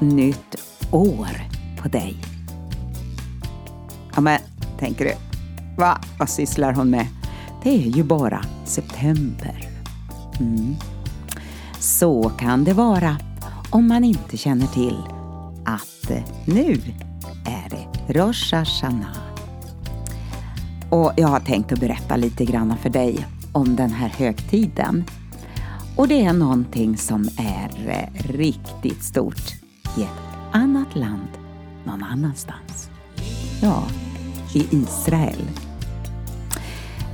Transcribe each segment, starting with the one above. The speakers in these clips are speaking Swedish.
nytt år på dig. Ja men, tänker du, va? Vad sysslar hon med? Det är ju bara september. Mm. Så kan det vara om man inte känner till att nu är det Rosh Hashanah. Och jag har tänkt att berätta lite grann för dig om den här högtiden. Och det är någonting som är eh, riktigt stort i ett annat land någon annanstans. Ja, i Israel.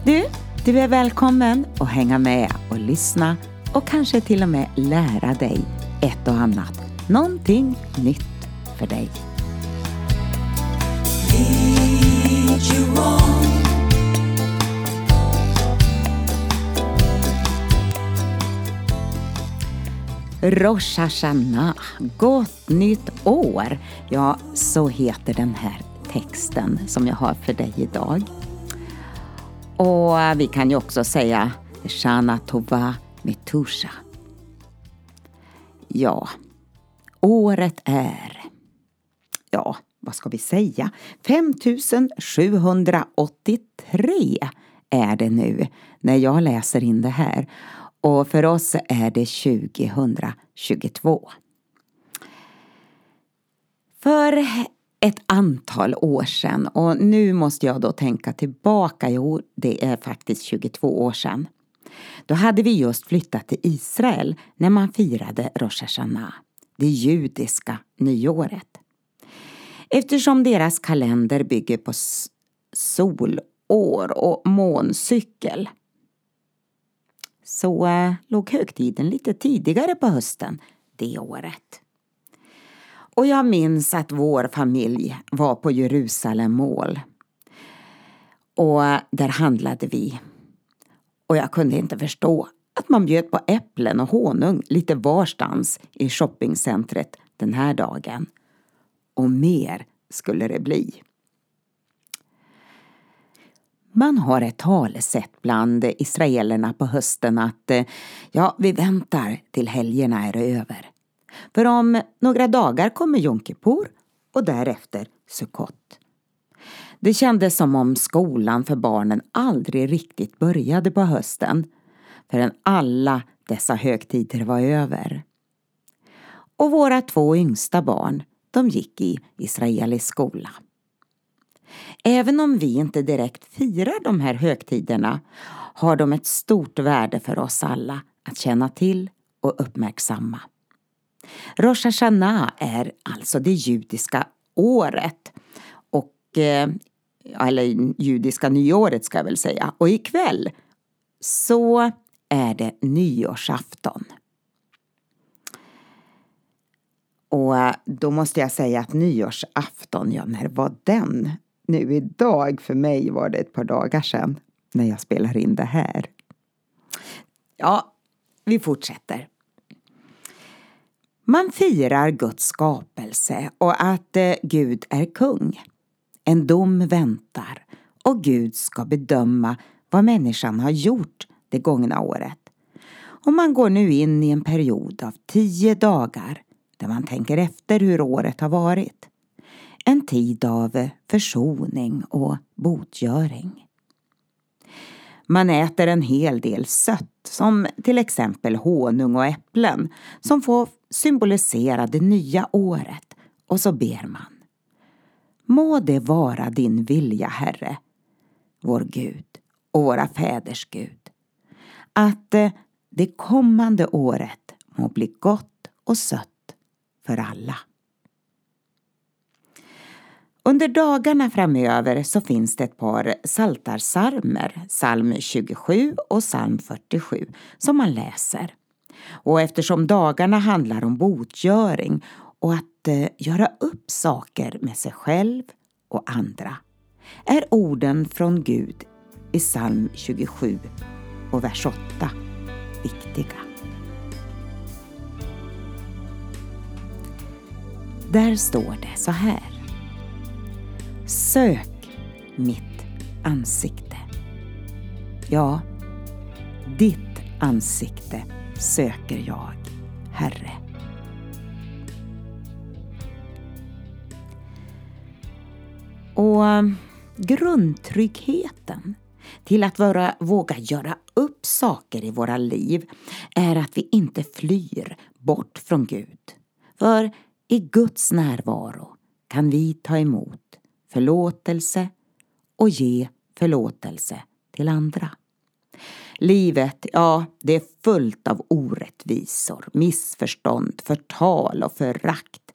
Du, du är välkommen att hänga med och lyssna och kanske till och med lära dig ett och annat. Någonting nytt för dig. Rosh Hashanah, gott nytt år. Ja, så heter den här texten som jag har för dig idag. Och vi kan ju också säga Shana Tova Metusha. Ja, året är, ja, vad ska vi säga, 5783 är det nu när jag läser in det här. Och för oss är det 2022. För ett antal år sedan och nu måste jag då tänka tillbaka, jo det är faktiskt 22 år sedan. Då hade vi just flyttat till Israel när man firade Rosh Hashanah, det judiska nyåret. Eftersom deras kalender bygger på solår och måncykel så eh, låg högtiden lite tidigare på hösten det året. Och jag minns att vår familj var på Jerusalem mål. Och eh, där handlade vi. Och jag kunde inte förstå att man bjöd på äpplen och honung lite varstans i shoppingcentret den här dagen. Och mer skulle det bli. Man har ett talesätt bland israelerna på hösten att eh, ja, vi väntar till helgerna är över. För om några dagar kommer Jom Kippur och därefter Sukkot. Det kändes som om skolan för barnen aldrig riktigt började på hösten förrän alla dessa högtider var över. Och våra två yngsta barn, de gick i israelisk skola. Även om vi inte direkt firar de här högtiderna har de ett stort värde för oss alla att känna till och uppmärksamma. Rosh Hashanah är alltså det judiska året och eh, eller judiska nyåret ska jag väl säga. Och ikväll så är det nyårsafton. Och då måste jag säga att nyårsafton, ja när var den? Nu idag, för mig var det ett par dagar sedan när jag spelar in det här. Ja, vi fortsätter. Man firar Guds skapelse och att eh, Gud är kung. En dom väntar och Gud ska bedöma vad människan har gjort det gångna året. Och man går nu in i en period av tio dagar där man tänker efter hur året har varit. En tid av försoning och botgöring. Man äter en hel del sött som till exempel honung och äpplen som får symbolisera det nya året och så ber man. Må det vara din vilja, Herre, vår Gud och våra fäders Gud, att eh, det kommande året må bli gott och sött för alla. Under dagarna framöver så finns det ett par saltarsalmer, psalm 27 och psalm 47, som man läser. Och eftersom dagarna handlar om botgöring och att eh, göra upp saker med sig själv och andra är orden från Gud i psalm 27 och vers 8 viktiga. Där står det så här. Sök mitt ansikte. Ja, ditt ansikte söker jag, Herre. Och eh, grundtryggheten till att vara, våga göra upp saker i våra liv är att vi inte flyr bort från Gud. För i Guds närvaro kan vi ta emot förlåtelse och ge förlåtelse till andra. Livet, ja, det är fullt av orättvisor, missförstånd, förtal och förakt.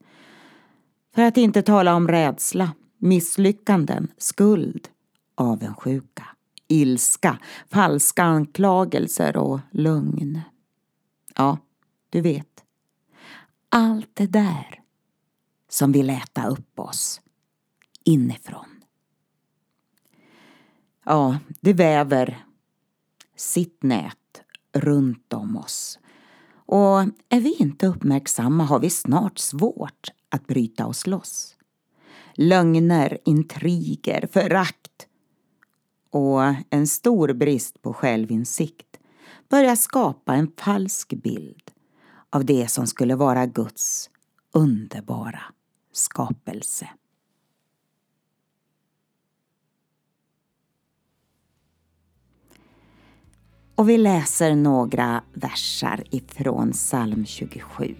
För att inte tala om rädsla, misslyckanden, skuld, avundsjuka, ilska, falska anklagelser och lögn. Ja, du vet. Allt det där som vill äta upp oss inifrån. Ja, det väver sitt nät runt om oss. Och är vi inte uppmärksamma har vi snart svårt att bryta oss loss. Lögner, intriger, förakt och en stor brist på självinsikt börjar skapa en falsk bild av det som skulle vara Guds underbara skapelse. Och vi läser några versar ifrån psalm 27.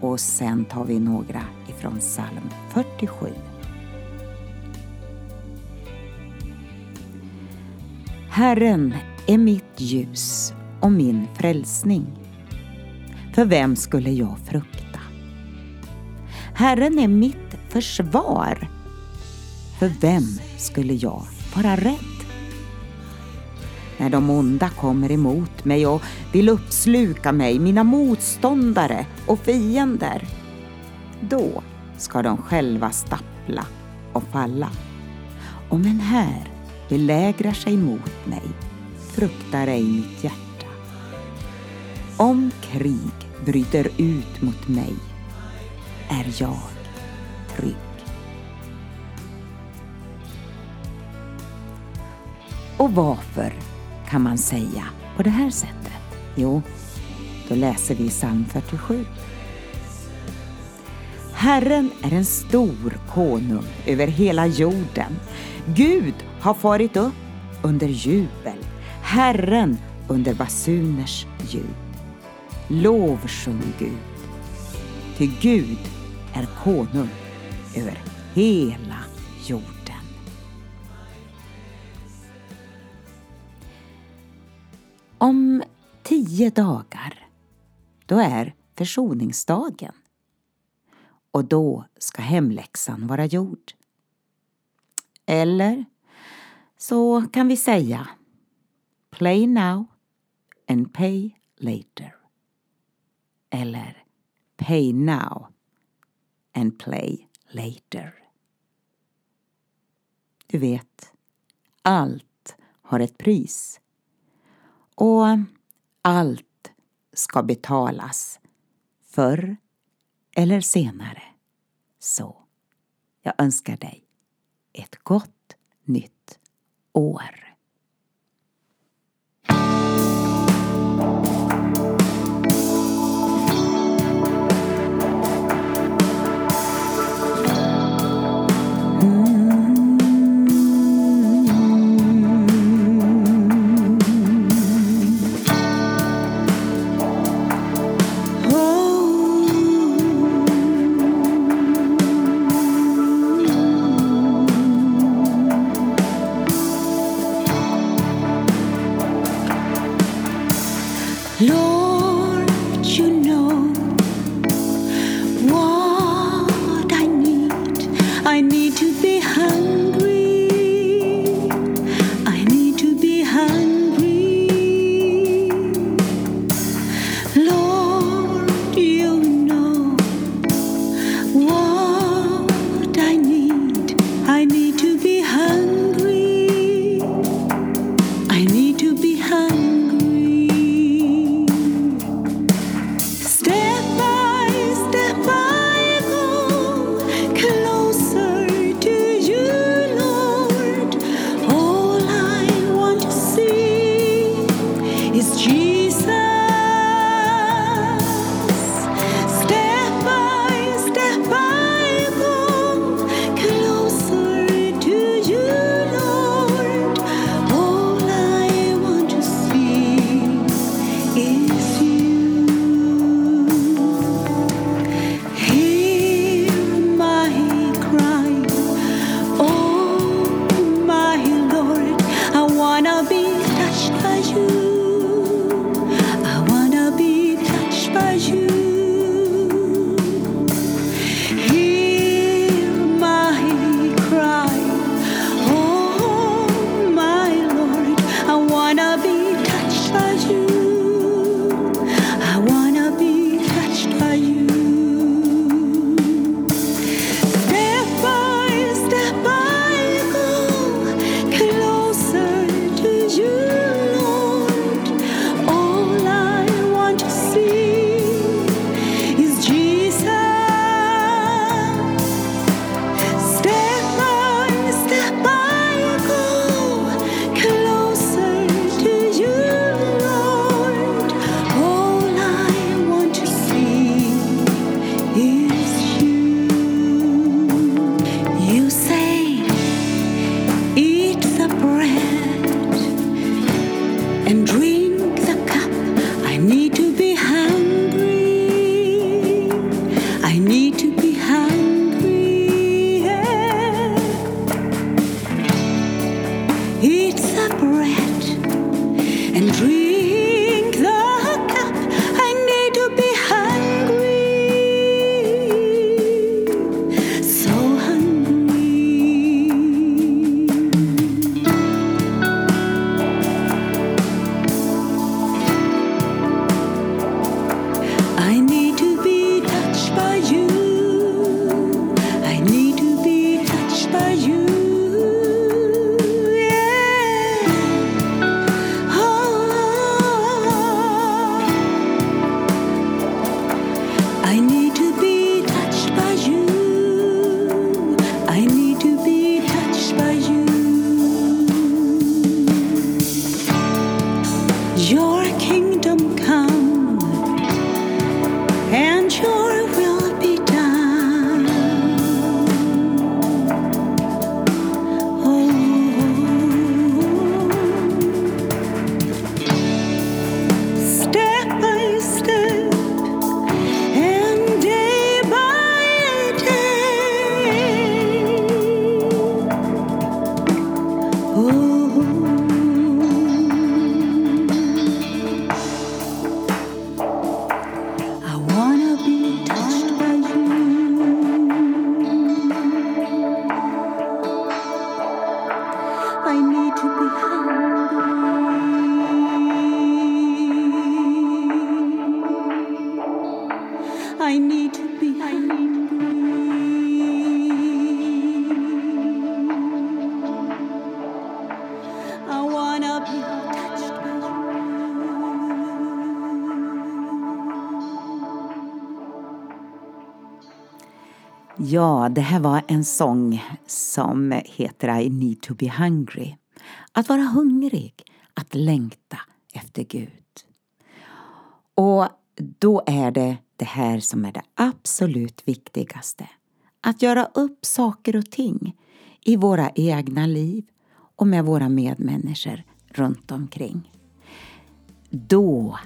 Och sen tar vi några ifrån psalm 47. Herren är mitt ljus och min frälsning. För vem skulle jag frukta? Herren är mitt försvar. För vem skulle jag vara rädd? När de onda kommer emot mig och vill uppsluka mig, mina motståndare och fiender. Då ska de själva stappla och falla. Om en här belägrar sig mot mig fruktar ej mitt hjärta. Om krig bryter ut mot mig är jag trygg. Och varför kan man säga på det här sättet? Jo, då läser vi psalm 47. Herren är en stor konung över hela jorden. Gud har farit upp under jubel, Herren under basuners ljud. Lovsjung Gud, ty Gud är konung över hela jorden. Om tio dagar, då är försoningsdagen. Och då ska hemläxan vara gjord. Eller så kan vi säga Play now and pay later. Eller Pay now and play later. Du vet, allt har ett pris. Och allt ska betalas förr eller senare. Så jag önskar dig ett gott nytt år. I need to be hungry. Ja, det här var en sång som heter I need to be hungry. Att vara hungrig, att längta efter Gud. Och då är det det här som är det absolut viktigaste. Att göra upp saker och ting i våra egna liv och med våra medmänniskor runt omkring. Då,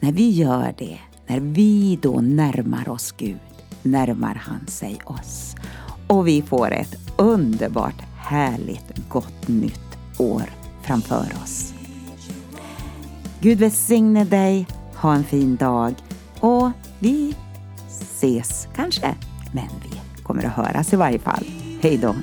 när vi gör det, när vi då närmar oss Gud, närmar han sig oss. Och vi får ett underbart, härligt, gott nytt år framför oss. Gud välsigne dig, ha en fin dag och vi ses kanske, men vi kommer att höras i varje fall. Hej då!